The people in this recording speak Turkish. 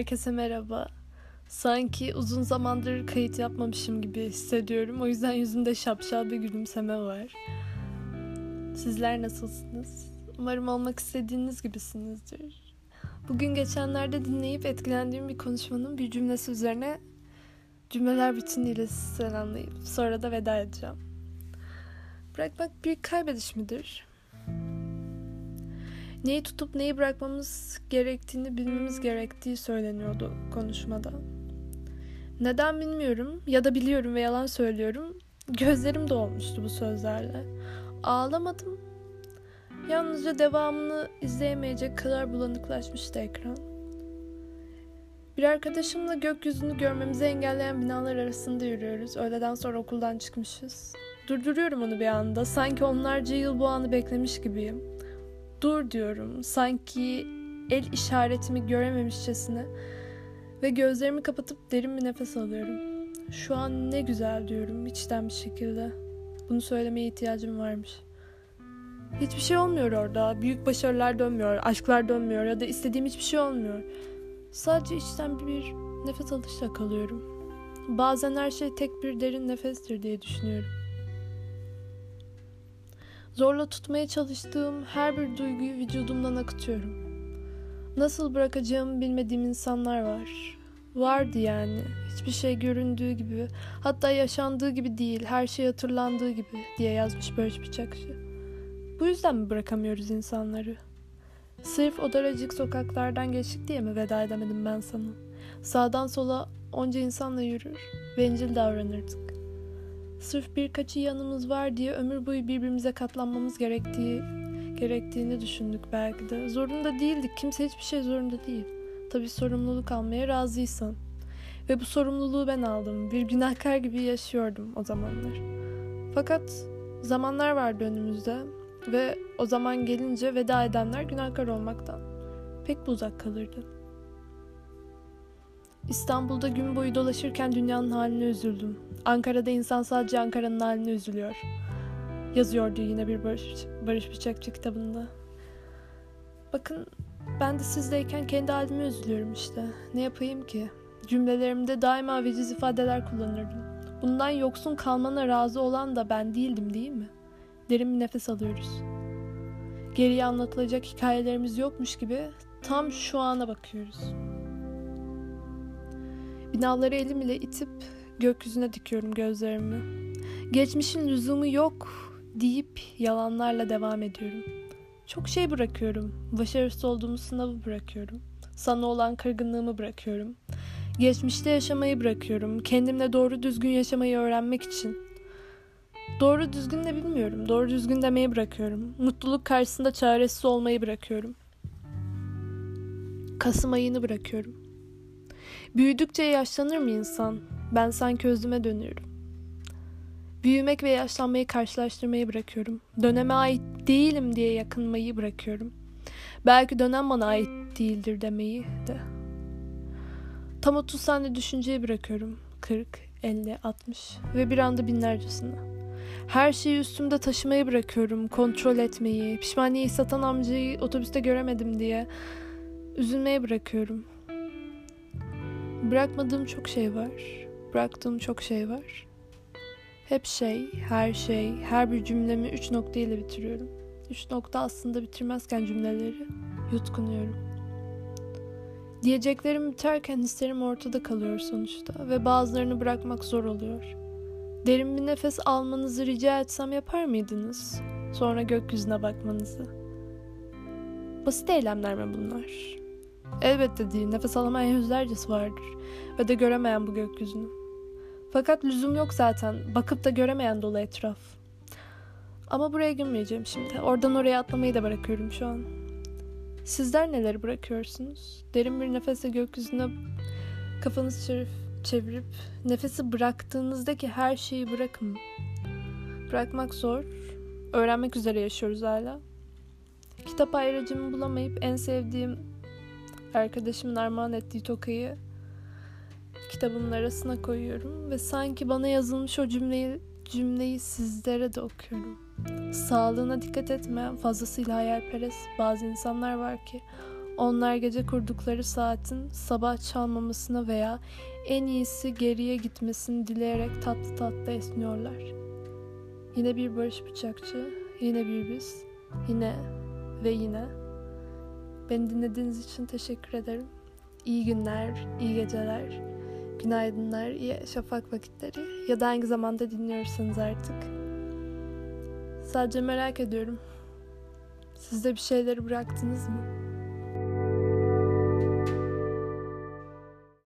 Herkese merhaba. Sanki uzun zamandır kayıt yapmamışım gibi hissediyorum. O yüzden yüzümde şapşal bir gülümseme var. Sizler nasılsınız? Umarım olmak istediğiniz gibisinizdir. Bugün geçenlerde dinleyip etkilendiğim bir konuşmanın bir cümlesi üzerine cümleler bütünüyle selamlayıp sonra da veda edeceğim. Bırakmak bir kaybediş midir? Neyi tutup neyi bırakmamız gerektiğini bilmemiz gerektiği söyleniyordu konuşmada. Neden bilmiyorum ya da biliyorum ve yalan söylüyorum. Gözlerim dolmuştu bu sözlerle. Ağlamadım. Yalnızca devamını izleyemeyecek kadar bulanıklaşmıştı ekran. Bir arkadaşımla gökyüzünü görmemizi engelleyen binalar arasında yürüyoruz. Öğleden sonra okuldan çıkmışız. Durduruyorum onu bir anda. Sanki onlarca yıl bu anı beklemiş gibiyim. Dur diyorum. Sanki el işaretimi görememişçesine ve gözlerimi kapatıp derin bir nefes alıyorum. Şu an ne güzel diyorum içten bir şekilde. Bunu söylemeye ihtiyacım varmış. Hiçbir şey olmuyor orada. Büyük başarılar dönmüyor, aşklar dönmüyor ya da istediğim hiçbir şey olmuyor. Sadece içten bir nefes alışla kalıyorum. Bazen her şey tek bir derin nefestir diye düşünüyorum. Zorla tutmaya çalıştığım her bir duyguyu vücudumdan akıtıyorum. Nasıl bırakacağımı bilmediğim insanlar var. Vardı yani. Hiçbir şey göründüğü gibi, hatta yaşandığı gibi değil, her şey hatırlandığı gibi diye yazmış Barış Bıçakçı. Bu yüzden mi bırakamıyoruz insanları? Sırf o daracık sokaklardan geçtik diye mi veda edemedim ben sana? Sağdan sola onca insanla yürür, bencil davranırdık. Sırf birkaçı yanımız var diye ömür boyu birbirimize katlanmamız gerektiği gerektiğini düşündük belki de. Zorunda değildik. Kimse hiçbir şey zorunda değil. Tabii sorumluluk almaya razıysan. Ve bu sorumluluğu ben aldım. Bir günahkar gibi yaşıyordum o zamanlar. Fakat zamanlar vardı önümüzde ve o zaman gelince veda edenler günahkar olmaktan pek uzak kalırdı. İstanbul'da gün boyu dolaşırken dünyanın haline üzüldüm. Ankara'da insan sadece Ankara'nın haline üzülüyor. Yazıyordu yine bir Barış, Barış Bıçakçı kitabında. Bakın ben de sizdeyken kendi halime üzülüyorum işte. Ne yapayım ki? Cümlelerimde daima veciz ifadeler kullanırdım. Bundan yoksun kalmana razı olan da ben değildim değil mi? Derin bir nefes alıyoruz. Geriye anlatılacak hikayelerimiz yokmuş gibi tam şu ana bakıyoruz. Binaları elim ile itip gökyüzüne dikiyorum gözlerimi. Geçmişin lüzumu yok deyip yalanlarla devam ediyorum. Çok şey bırakıyorum. Başarısız olduğumu sınavı bırakıyorum. Sana olan kırgınlığımı bırakıyorum. Geçmişte yaşamayı bırakıyorum. Kendimle doğru düzgün yaşamayı öğrenmek için. Doğru düzgün de bilmiyorum. Doğru düzgün demeyi bırakıyorum. Mutluluk karşısında çaresiz olmayı bırakıyorum. Kasım ayını bırakıyorum. Büyüdükçe yaşlanır mı insan? Ben sanki özüme dönüyorum. Büyümek ve yaşlanmayı karşılaştırmayı bırakıyorum. Döneme ait değilim diye yakınmayı bırakıyorum. Belki dönem bana ait değildir demeyi de. Tam 30 saniye düşünceyi bırakıyorum. 40, 50, 60 ve bir anda binlercesine. Her şeyi üstümde taşımayı bırakıyorum. Kontrol etmeyi, pişmaniyeyi satan amcayı otobüste göremedim diye üzülmeye bırakıyorum. Bırakmadığım çok şey var. Bıraktığım çok şey var. Hep şey, her şey, her bir cümlemi üç nokta ile bitiriyorum. Üç nokta aslında bitirmezken cümleleri yutkunuyorum. Diyeceklerim biterken hislerim ortada kalıyor sonuçta ve bazılarını bırakmak zor oluyor. Derin bir nefes almanızı rica etsem yapar mıydınız? Sonra gökyüzüne bakmanızı. Basit eylemler mi bunlar? Elbette değil. Nefes alamayan yüzlercesi vardır. Ve de göremeyen bu gökyüzünü. Fakat lüzum yok zaten. Bakıp da göremeyen dolu etraf. Ama buraya girmeyeceğim şimdi. Oradan oraya atlamayı da bırakıyorum şu an. Sizler neleri bırakıyorsunuz? Derin bir nefesle gökyüzüne kafanızı çevirip, çevirip nefesi bıraktığınızdaki her şeyi bırakın. Bırakmak zor. Öğrenmek üzere yaşıyoruz hala. Kitap ayrıcımı bulamayıp en sevdiğim arkadaşımın armağan ettiği tokayı kitabımın arasına koyuyorum ve sanki bana yazılmış o cümleyi cümleyi sizlere de okuyorum. Sağlığına dikkat etmeyen fazlasıyla hayalperest bazı insanlar var ki Onlar gece kurdukları saatin sabah çalmamasına veya en iyisi geriye gitmesini dileyerek tatlı tatlı esniyorlar. Yine bir Barış Bıçakçı, yine bir biz, yine ve yine. Beni dinlediğiniz için teşekkür ederim. İyi günler, iyi geceler, günaydınlar, iyi şafak vakitleri ya da hangi zamanda dinliyorsanız artık. Sadece merak ediyorum. Siz de bir şeyleri bıraktınız mı?